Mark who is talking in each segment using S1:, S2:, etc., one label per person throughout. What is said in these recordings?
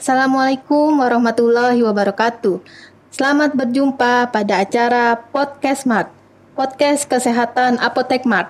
S1: Assalamualaikum warahmatullahi wabarakatuh. Selamat berjumpa pada acara Podcast Mart, Podcast Kesehatan Apotek Mart.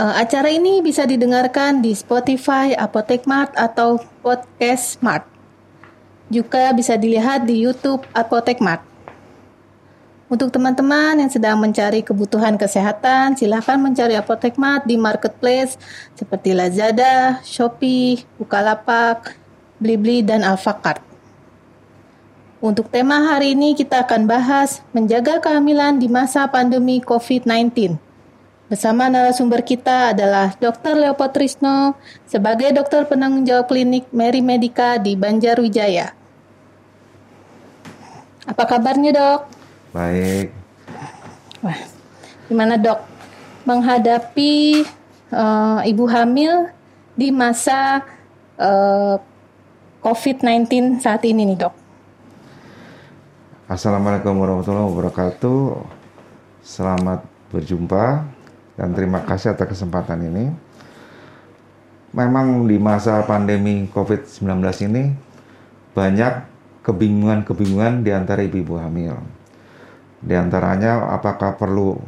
S1: Uh, acara ini bisa didengarkan di Spotify Apotek Mart atau Podcast Mart. Juga bisa dilihat di YouTube Apotek Mart. Untuk teman-teman yang sedang mencari kebutuhan kesehatan, silahkan mencari Apotek Mart di marketplace seperti Lazada, Shopee, Bukalapak, Blibli, dan Alfakart. Untuk tema hari ini kita akan bahas menjaga kehamilan di masa pandemi COVID-19. Bersama narasumber kita adalah Dr. Leopold Trisno sebagai dokter penanggung jawab klinik Mary Medica di Banjarwijaya. Apa kabarnya dok?
S2: Baik.
S1: Wah, gimana dok menghadapi uh, ibu hamil di masa uh, COVID-19 saat ini nih dok?
S2: Assalamualaikum warahmatullahi wabarakatuh. Selamat berjumpa dan terima kasih atas kesempatan ini. Memang di masa pandemi COVID-19 ini banyak kebingungan-kebingungan di antara ibu-ibu hamil. Di antaranya apakah perlu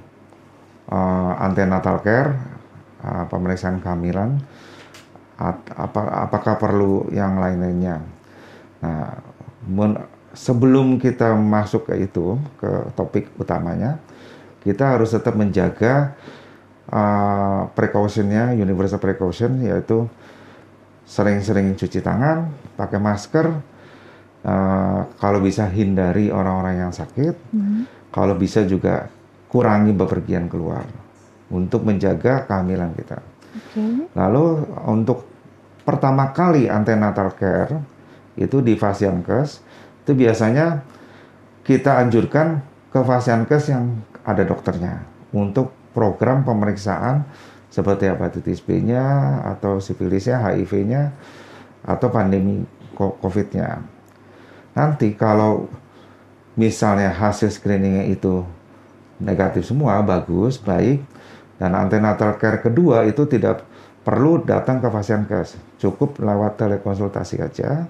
S2: uh, antenatal care, uh, pemeriksaan kehamilan, apa, apakah perlu yang lain-lainnya. Nah, men, sebelum kita masuk ke itu, ke topik utamanya, kita harus tetap menjaga uh, precautionnya, universal precaution, yaitu sering-sering cuci tangan, pakai masker, uh, kalau bisa hindari orang-orang yang sakit, mm-hmm. kalau bisa juga kurangi bepergian keluar untuk menjaga kehamilan kita. Okay. Lalu untuk pertama kali antenatal care itu di Fasiankes itu biasanya kita anjurkan ke Fasiankes yang ada dokternya untuk program pemeriksaan seperti hepatitis B-nya atau sifilisnya, HIV-nya atau pandemi COVID-nya. Nanti kalau misalnya hasil screeningnya itu negatif semua, bagus, baik, dan antenatal care kedua itu tidak perlu datang ke Fasiankes, cukup lewat telekonsultasi aja.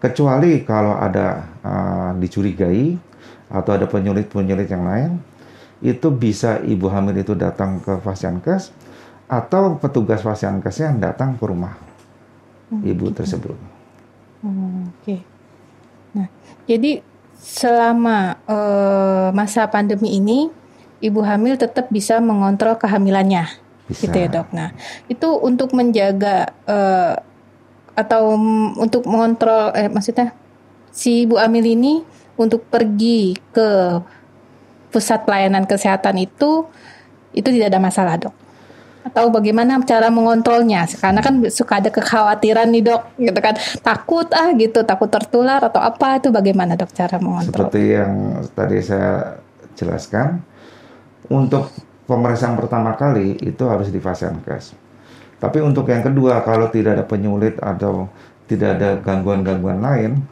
S2: Kecuali kalau ada uh, dicurigai atau ada penyulit-penyulit yang lain, itu bisa ibu hamil itu datang ke Fasiankes atau petugas Fasiankes yang datang ke rumah hmm, ibu gitu. tersebut.
S1: Hmm, Oke. Okay. Nah, jadi selama uh, masa pandemi ini, ibu hamil tetap bisa mengontrol kehamilannya. Bisa. Gitu ya dok. Nah itu untuk menjaga uh, atau untuk mengontrol, eh, maksudnya si ibu hamil ini untuk pergi ke pusat pelayanan kesehatan itu itu tidak ada masalah dok atau bagaimana cara mengontrolnya karena kan suka ada kekhawatiran nih dok gitu kan takut ah gitu takut tertular atau apa itu bagaimana dok cara mengontrol
S2: seperti yang tadi saya jelaskan untuk pemeriksaan pertama kali itu harus di Fasiankes. Tapi untuk yang kedua, kalau tidak ada penyulit atau tidak ada gangguan-gangguan lain,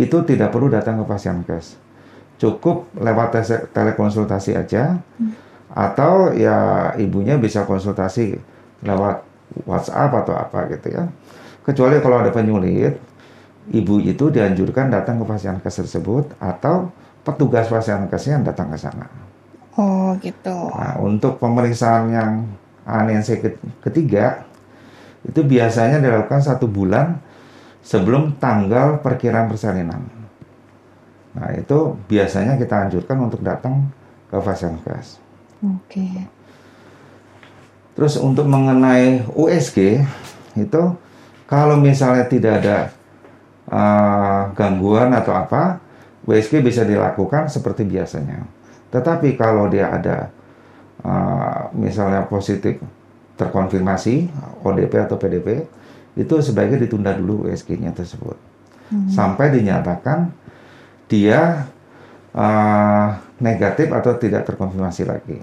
S2: itu tidak perlu datang ke Fasiankes. Cukup lewat telekonsultasi aja, hmm. atau ya ibunya bisa konsultasi lewat WhatsApp atau apa gitu ya. Kecuali kalau ada penyulit, ibu itu dianjurkan datang ke Fasiankes tersebut atau petugas Fasiankesnya yang datang ke sana.
S1: Oh gitu.
S2: Nah, untuk pemeriksaan yang anense ketiga itu biasanya dilakukan satu bulan sebelum tanggal perkiraan persalinan. Nah itu biasanya kita anjurkan untuk datang ke Fasiankes.
S1: Oke. Okay.
S2: Terus untuk mengenai USG itu kalau misalnya tidak ada uh, gangguan atau apa, USG bisa dilakukan seperti biasanya. Tetapi kalau dia ada uh, misalnya positif terkonfirmasi ODP atau PDP, itu sebaiknya ditunda dulu USG-nya tersebut hmm. sampai dinyatakan dia uh, negatif atau tidak terkonfirmasi lagi.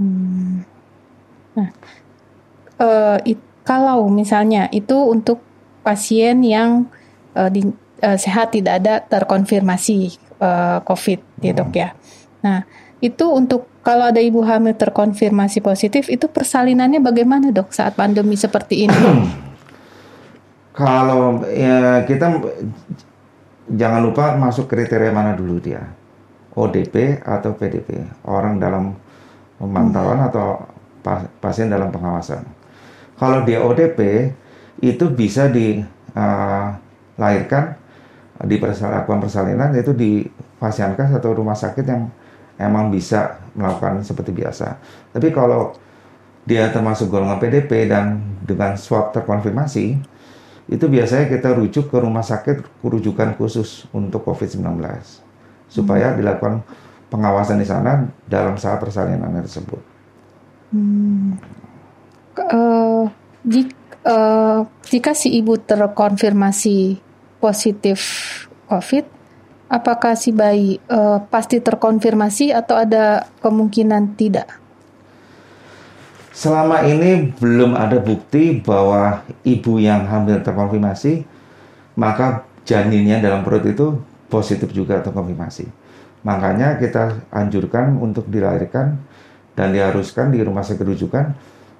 S1: Hmm. Nah, uh, it, kalau misalnya itu untuk pasien yang uh, di, uh, sehat tidak ada terkonfirmasi uh, COVID, hmm. ya dok ya. Nah, itu untuk kalau ada ibu hamil terkonfirmasi positif, itu persalinannya bagaimana dok saat pandemi seperti ini?
S2: Kalau ya kita jangan lupa masuk kriteria mana dulu dia, ODP atau PDP, orang dalam pemantauan atau pasien dalam pengawasan. Kalau dia ODP itu bisa dilahirkan uh, di lakukan persalinan yaitu di fasilitas atau rumah sakit yang emang bisa melakukan seperti biasa. Tapi kalau dia termasuk golongan PDP dan dengan swab terkonfirmasi, itu biasanya kita rujuk ke rumah sakit rujukan khusus untuk COVID-19 supaya hmm. dilakukan pengawasan di sana dalam saat persalinan tersebut. Hmm.
S1: Uh, jika, uh, jika si ibu terkonfirmasi positif COVID, apakah si bayi uh, pasti terkonfirmasi atau ada kemungkinan tidak?
S2: Selama ini belum ada bukti bahwa ibu yang hamil terkonfirmasi, maka janinnya dalam perut itu positif juga terkonfirmasi. Makanya kita anjurkan untuk dilahirkan dan diharuskan di rumah sakit rujukan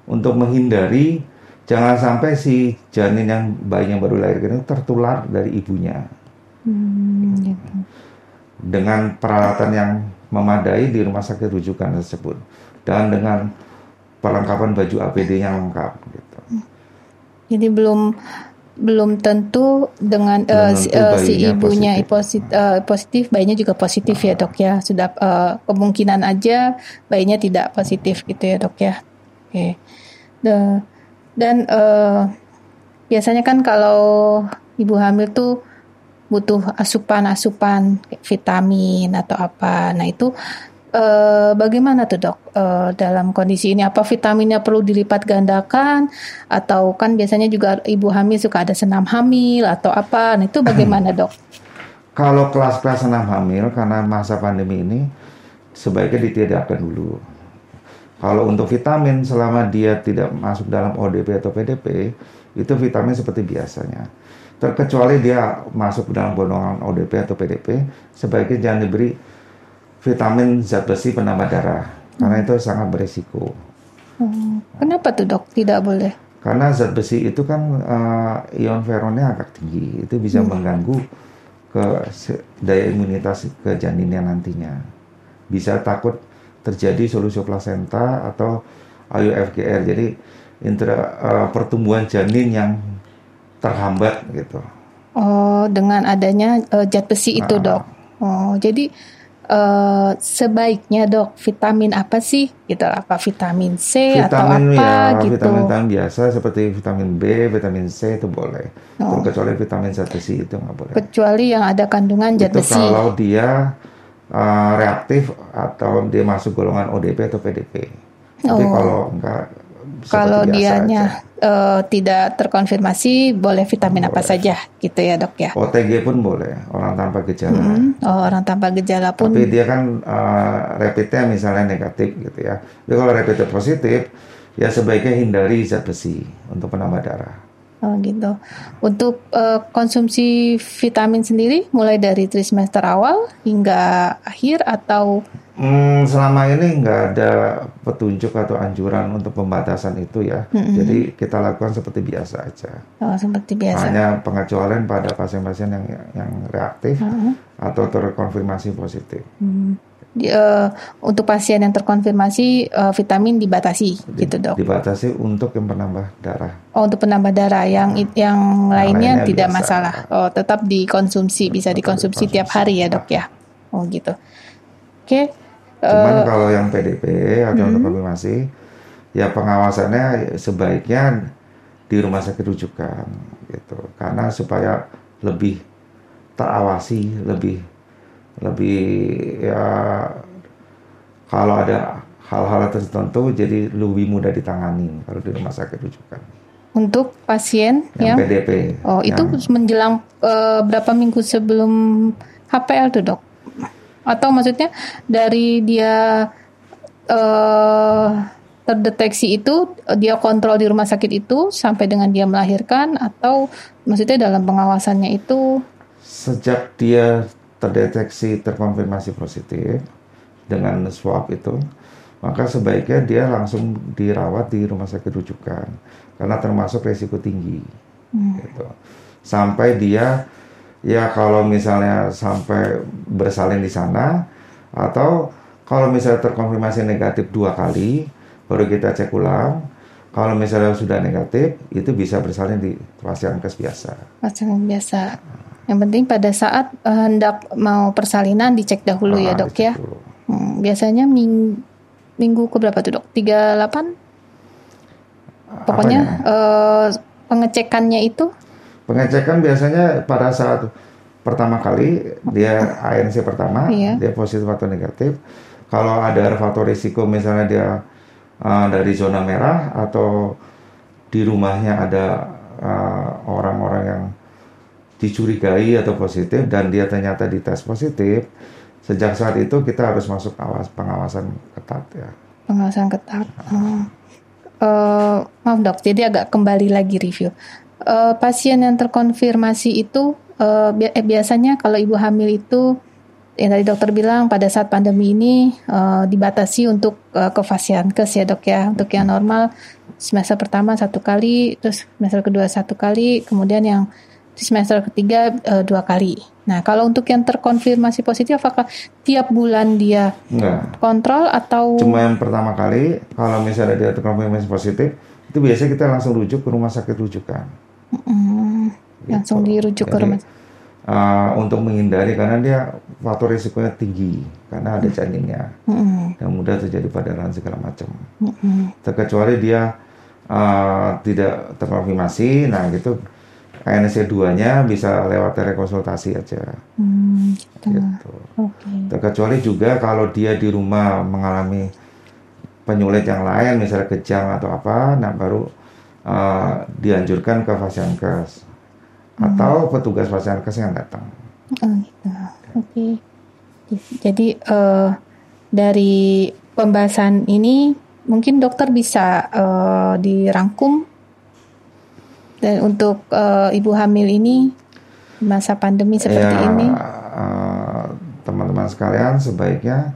S2: untuk menghindari jangan sampai si janin yang bayi yang baru lahir itu tertular dari ibunya. Hmm, gitu. Dengan peralatan yang memadai di rumah sakit rujukan tersebut dan dengan perlengkapan baju APD yang lengkap gitu.
S1: Jadi belum belum tentu dengan uh, si, uh, si ibunya positif. Uh, positif, bayinya juga positif ya dok ya. Sudah uh, kemungkinan aja bayinya tidak positif gitu ya dok ya. Oke. Okay. The, dan uh, biasanya kan kalau ibu hamil tuh butuh asupan-asupan vitamin atau apa. Nah itu Uh, bagaimana tuh dok uh, dalam kondisi ini? Apa vitaminnya perlu dilipat gandakan atau kan biasanya juga ibu hamil suka ada senam hamil atau apa? Nah itu bagaimana dok?
S2: Kalau kelas-kelas senam hamil karena masa pandemi ini sebaiknya ditiadakan dulu. Kalau untuk vitamin selama dia tidak masuk dalam ODP atau PDP itu vitamin seperti biasanya. Terkecuali dia masuk dalam golongan ODP atau PDP sebaiknya jangan diberi vitamin zat besi penambah darah karena itu sangat beresiko.
S1: Hmm. Kenapa tuh dok tidak boleh?
S2: Karena zat besi itu kan uh, ion feronnya agak tinggi, itu bisa hmm. mengganggu ke daya imunitas ke janinnya nantinya. Bisa takut terjadi solusi plasenta atau IUFGR. Jadi intra, uh, pertumbuhan janin yang terhambat gitu.
S1: Oh, dengan adanya uh, zat besi nah, itu, Dok. Oh, jadi uh, sebaiknya dok vitamin apa sih gitu apa vitamin C vitamin, atau apa ya, gitu
S2: vitamin vitamin biasa seperti vitamin B vitamin C itu boleh oh. kecuali vitamin zat besi itu nggak boleh
S1: kecuali yang ada kandungan zat besi
S2: kalau dia uh, reaktif atau dia masuk golongan ODP atau PDP tapi oh. kalau enggak
S1: kalau dianya uh, tidak terkonfirmasi boleh vitamin boleh. apa saja gitu ya dok ya
S2: OTG pun boleh orang tanpa gejala
S1: hmm. oh orang tanpa gejala pun
S2: tapi dia kan uh, rapidnya misalnya negatif gitu ya tapi kalau rapidnya positif ya sebaiknya hindari zat besi untuk penambah darah
S1: Oh gitu. Untuk uh, konsumsi vitamin sendiri mulai dari trimester awal hingga akhir atau
S2: Hmm, selama ini nggak ada petunjuk atau anjuran untuk pembatasan itu ya. Mm-hmm. Jadi kita lakukan seperti biasa aja.
S1: Oh, seperti biasa.
S2: Hanya pengecualian pada pasien-pasien yang yang reaktif mm-hmm. atau terkonfirmasi positif. Mm.
S1: Di, uh, untuk pasien yang terkonfirmasi uh, vitamin dibatasi, Di, gitu dok.
S2: Dibatasi untuk yang penambah darah.
S1: Oh, untuk penambah darah. Yang nah, yang lainnya, lainnya tidak biasa. masalah. Oh, tetap dikonsumsi, bisa tetap dikonsumsi, dikonsumsi tiap hari ya dok ya. Oh gitu. Oke. Okay.
S2: Cuman uh, kalau yang PDP atau hmm. untuk konfirmasi, ya pengawasannya sebaiknya di rumah sakit rujukan gitu. Karena supaya lebih terawasi, lebih lebih ya kalau ada hal-hal tertentu jadi lebih mudah ditangani kalau di rumah sakit rujukan.
S1: Untuk pasien
S2: yang, yang PDP.
S1: Oh, yang, itu menjelang uh, berapa minggu sebelum HPL tuh, Dok? Atau maksudnya dari dia uh, terdeteksi itu dia kontrol di rumah sakit itu sampai dengan dia melahirkan atau maksudnya dalam pengawasannya itu
S2: sejak dia terdeteksi terkonfirmasi positif dengan swab itu maka sebaiknya dia langsung dirawat di rumah sakit rujukan karena termasuk resiko tinggi. gitu. Sampai dia ya kalau misalnya sampai bersalin di sana atau kalau misalnya terkonfirmasi negatif dua kali baru kita cek ulang kalau misalnya sudah negatif itu bisa bersalin di pasien kes biasa
S1: pasien biasa yang penting pada saat uh, hendak mau persalinan dicek dahulu ya, ah, ya dok ya. hmm, biasanya ming minggu ke berapa tuh dok? 38 pokoknya uh, pengecekannya itu?
S2: Pengecekan biasanya pada saat pertama kali dia ANC pertama iya. dia positif atau negatif. Kalau ada faktor risiko misalnya dia uh, dari zona merah atau di rumahnya ada uh, orang-orang uh, yang dicurigai atau positif dan dia ternyata dites positif sejak saat itu kita harus masuk awas pengawasan ketat ya
S1: pengawasan ketat oh. uh, maaf dok jadi agak kembali lagi review uh, pasien yang terkonfirmasi itu uh, biasanya kalau ibu hamil itu yang tadi dokter bilang pada saat pandemi ini uh, dibatasi untuk uh, ke kes ya dok ya untuk yang normal semester pertama satu kali terus semester kedua satu kali kemudian yang di semester ketiga uh, dua kali. Nah kalau untuk yang terkonfirmasi positif apakah tiap bulan dia Enggak. kontrol atau
S2: cuma yang pertama kali kalau misalnya dia terkonfirmasi positif itu biasanya kita langsung rujuk ke rumah sakit rujukan. Mm.
S1: Langsung dirujuk Jadi, ke rumah sakit
S2: uh, untuk menghindari karena dia faktor risikonya tinggi karena ada janinnya mm-hmm. dan mudah terjadi perdarahan segala macam. Mm-hmm. Terkecuali dia uh, tidak terkonfirmasi, nah gitu ANC 2-nya bisa lewat telekonsultasi aja. Mm, gitu. gitu. Okay. Terkecuali juga kalau dia di rumah mengalami penyulit yang lain, misalnya kejang atau apa, nah baru uh, dianjurkan ke fasiankes atau petugas kes yang datang.
S1: Oh gitu. Oke. Okay. Jadi uh, dari pembahasan ini mungkin dokter bisa uh, dirangkum dan untuk uh, ibu hamil ini masa pandemi seperti ya, ini.
S2: teman-teman uh, sekalian sebaiknya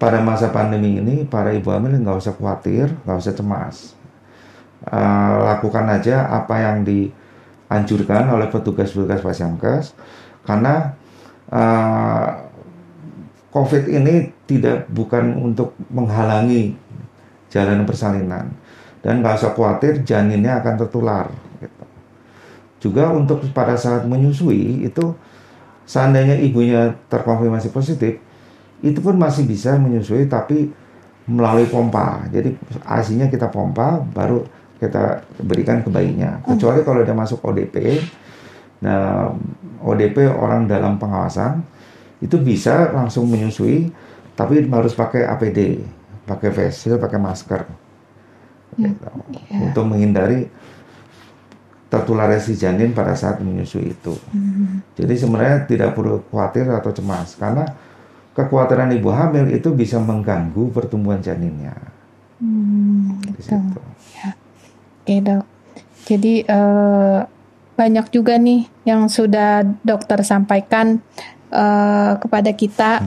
S2: pada masa pandemi ini para ibu hamil nggak usah khawatir, nggak usah cemas. Uh, lakukan aja apa yang di anjurkan oleh petugas-petugas Pasyankes karena uh, COVID ini tidak bukan untuk menghalangi jalan persalinan dan nggak usah khawatir janinnya akan tertular. Juga untuk pada saat menyusui itu seandainya ibunya terkonfirmasi positif itu pun masih bisa menyusui tapi melalui pompa. Jadi asinya kita pompa baru kita berikan ke bayinya. Kecuali kalau dia masuk ODP, nah ODP orang dalam pengawasan itu bisa langsung menyusui, tapi harus pakai APD, pakai face shield, pakai masker, hmm. gitu. yeah. untuk menghindari tertularnya si janin pada saat menyusui itu. Hmm. Jadi sebenarnya tidak perlu khawatir atau cemas karena kekhawatiran ibu hamil itu bisa mengganggu pertumbuhan janinnya.
S1: Hmm, gitu. Ya. Oke dok. Jadi uh, banyak juga nih yang sudah dokter sampaikan uh, kepada kita.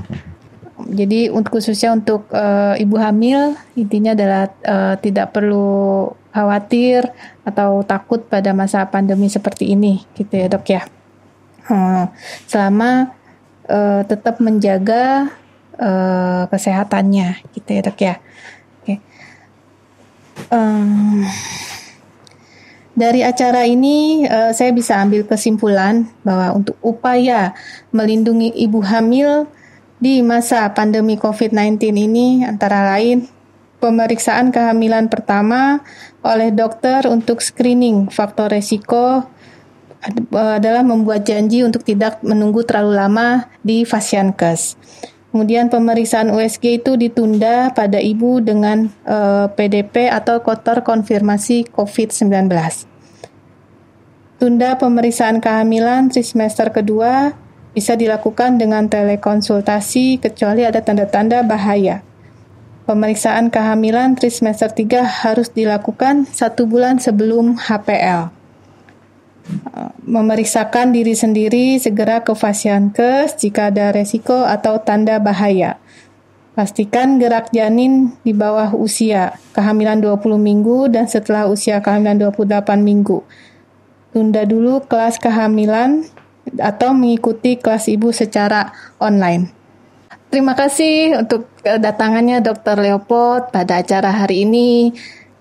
S1: Jadi untuk khususnya untuk uh, ibu hamil intinya adalah uh, tidak perlu khawatir atau takut pada masa pandemi seperti ini, gitu ya dok ya. Uh, selama uh, tetap menjaga uh, kesehatannya, gitu ya dok ya. Okay. Um, dari acara ini, uh, saya bisa ambil kesimpulan bahwa untuk upaya melindungi ibu hamil di masa pandemi COVID-19 ini antara lain pemeriksaan kehamilan pertama oleh dokter untuk screening faktor resiko adalah membuat janji untuk tidak menunggu terlalu lama di fasiankes. Kemudian pemeriksaan USG itu ditunda pada ibu dengan eh, PDP atau kotor konfirmasi COVID-19. Tunda pemeriksaan kehamilan trimester kedua bisa dilakukan dengan telekonsultasi kecuali ada tanda-tanda bahaya. Pemeriksaan kehamilan trimester 3 harus dilakukan satu bulan sebelum HPL memeriksakan diri sendiri segera ke fasiankes jika ada resiko atau tanda bahaya. Pastikan gerak janin di bawah usia kehamilan 20 minggu dan setelah usia kehamilan 28 minggu. tunda dulu kelas kehamilan atau mengikuti kelas ibu secara online. Terima kasih untuk kedatangannya Dr. Leopold pada acara hari ini.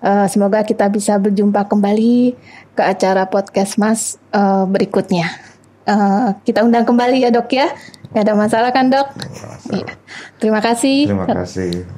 S1: Uh, semoga kita bisa berjumpa kembali ke acara podcast Mas uh, berikutnya. Uh, kita undang kembali ya dok ya. Gak ada masalah kan dok?
S2: Masalah.
S1: Terima kasih.
S2: Terima kasih.